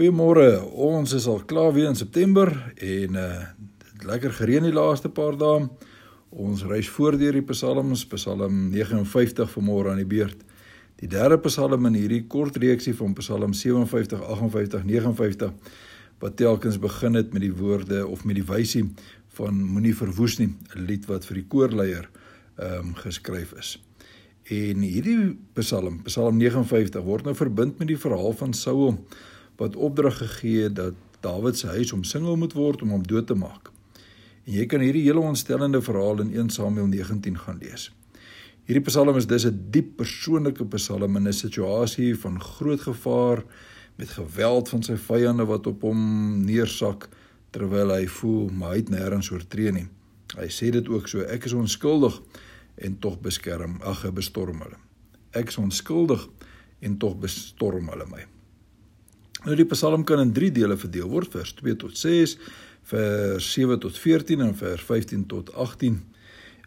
Goeiemôre. Ons is al klaar weer in September en uh lekker gereën die laaste paar dae. Ons reis voort deur die Psalms, Psalm 59 vanmôre aan die beurt. Die derde Psalm in hierdie kort reeksie van Psalm 57, 58, 59 wat telkens begin het met die woorde of met die wysie van moenie verwoes nie, 'n lied wat vir die koorleier ehm um, geskryf is. En hierdie Psalm, Psalm 59 word nou verbind met die verhaal van Saul wat opdrag gegee het dat Dawid se huis omsingel moet word om hom dood te maak. En jy kan hierdie hele ontstellende verhaal in 1 Samuel 19 gaan lees. Hierdie Psalm is dus 'n diep persoonlike Psalm in 'n situasie van groot gevaar met geweld van sy vyande wat op hom neersak terwyl hy voel maar hy het nêrens oortree nie. Hy sê dit ook so: Ek is onskuldig en tog beskerm, ag, bestorm hulle. Ek is onskuldig en tog bestorm hulle my. Nou die Psalm kan in 3 dele verdeel word, vers 2 tot 6, vers 7 tot 14 en vers 15 tot 18.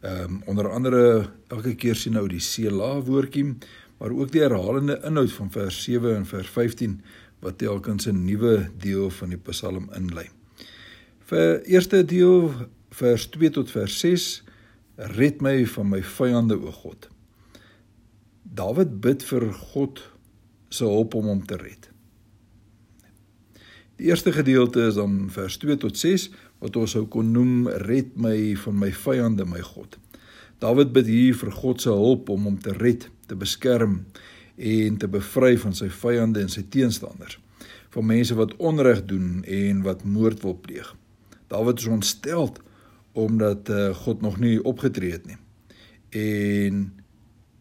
Ehm um, onder andere elke keer sien nou die Sela woordjie, maar ook die herhalende inhoud van vers 7 en vers 15 wat telkens 'n nuwe deel van die Psalm inlei. Vir eerste deel vers 2 tot vers 6 red my van my vyande o God. Dawid bid vir God se hulp om hom te red. Die eerste gedeelte is dan vers 2 tot 6 wat ons sou kon noem red my van my vyande my God. Dawid bid hier vir God se hulp om hom te red, te beskerm en te bevry van sy vyande en sy teenstanders, van mense wat onreg doen en wat moord wil pleeg. Dawid is ontstel omdat uh, God nog nie opgetree het nie en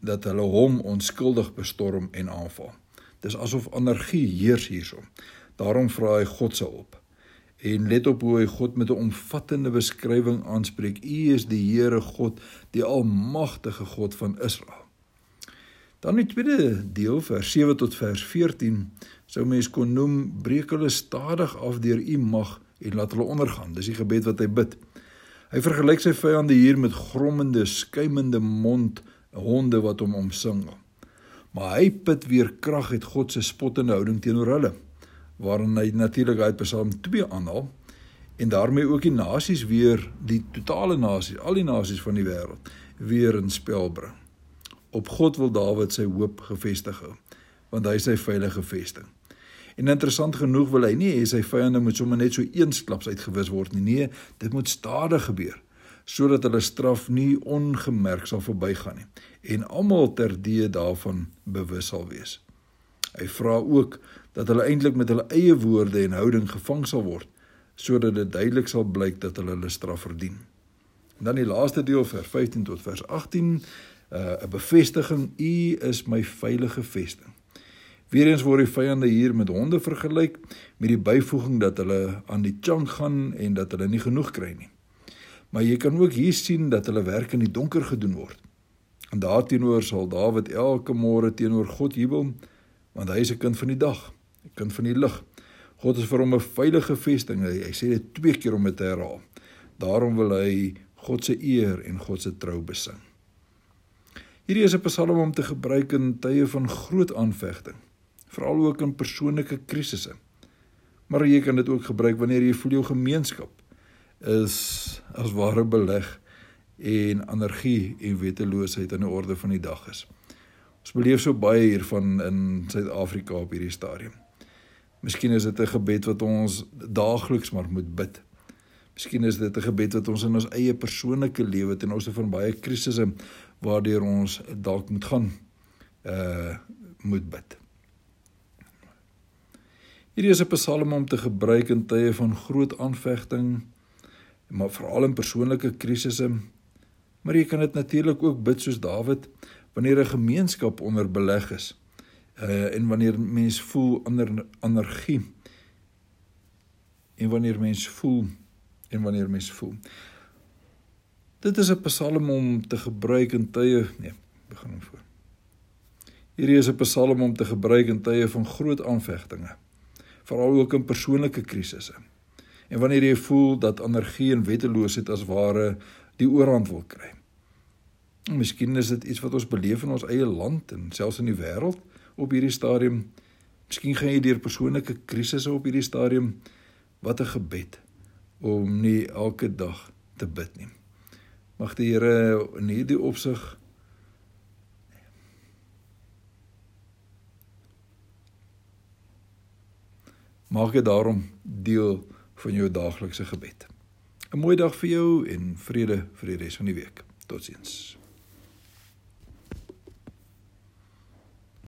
dat hulle hom onskuldig bestorm en aanval. Dis asof energie heers hierso. Daarom vra hy God se hulp. En let op hoe hy God met 'n omvattende beskrywing aanspreek. U is die Here God, die almagtige God van Israel. Dan die tweede deel vers 7 tot vers 14 sou mens kon noem breek hulle stadig af deur u mag en laat hulle ondergaan. Dis die gebed wat hy bid. Hy vergelyk sy vyande hier met grommende, skuimende mond honde wat hom omsingel. Maar hy put weer krag uit God se spottende houding teenoor hulle waarin hy natuurlik uit Psalm 2 aanhaal en daarmee ook die nasies weer die totale nasies, al die nasies van die wêreld weer in spel bring. Op God wil Dawid sy hoop gefestig hou, want hy is sy veilige vesting. En interessant genoeg wil hy nie hê sy vyande moet sommer net so eensklaps uitgewis word nie. Nee, dit moet stadig gebeur sodat hulle straf nie ongemerk sal verbygaan nie en almal terdee daarvan bewus sal wees. Hy vra ook dat hulle eintlik met hulle eie woorde en houding gevang sal word sodat dit duidelik sal blyk dat hulle hulle straf verdien. En dan die laaste deel vers 15 tot vers 18 'n uh, bevestiging u is my veilige vesting. Weerens word die vyande hier met honde vergelyk met die byvoeging dat hulle aan die chang gaan en dat hulle nie genoeg kry nie. Maar jy kan ook hier sien dat hulle werk in die donker gedoen word. En daarteenoor sal Dawid elke môre teenoor God jubel want hy is 'n kind van die dag, 'n kind van die lig. God is vir hom 'n veilige vesting. Hy, hy sê dit twee keer om dit te herhaal. Daarom wil hy God se eer en God se trou besing. Hierdie is 'n psalm om te gebruik in tye van groot aanvegting, veral ook in persoonlike krisisse. Maar jy kan dit ook gebruik wanneer jy voel jou gemeenskap is as ware beleg en energie en weteloosheid in 'n orde van die dag is. Ons beleef so baie hiervan in Suid-Afrika op hierdie stadium. Miskien is dit 'n gebed wat ons daagliks maar moet bid. Miskien is dit 'n gebed wat ons in ons eie persoonlike lewe ten opsigte van baie krisisse waardeur ons dalk moet gaan uh moet bid. Hierdie is 'n psalm om te gebruik in tye van groot aanvegting, maar veral in persoonlike krisisse. Maar jy kan dit natuurlik ook bid soos Dawid wanneer 'n gemeenskap onder beleg is uh en wanneer mens voel onder energie en wanneer mens voel en wanneer mens voel. Dit is 'n psalm om te gebruik in tye nee begin hom voor. Hierdie is 'n psalm om te gebruik in tye van groot aanvegtinge veral ook in persoonlike krisisse en wanneer jy voel dat energie en wetteloosheid as ware die oorhand wil kry Miskien is dit iets wat ons beleef in ons eie land en selfs in die wêreld op hierdie stadium. Miskien gaan jy deur persoonlike krisisse op hierdie stadium. Wat 'n gebed om nie elke dag te bid nie. Mag die Here in hierdie opsig maak dit daarom deel van jou daaglikse gebed. 'n Mooi dag vir jou en vrede vir die res van die week. Totsiens.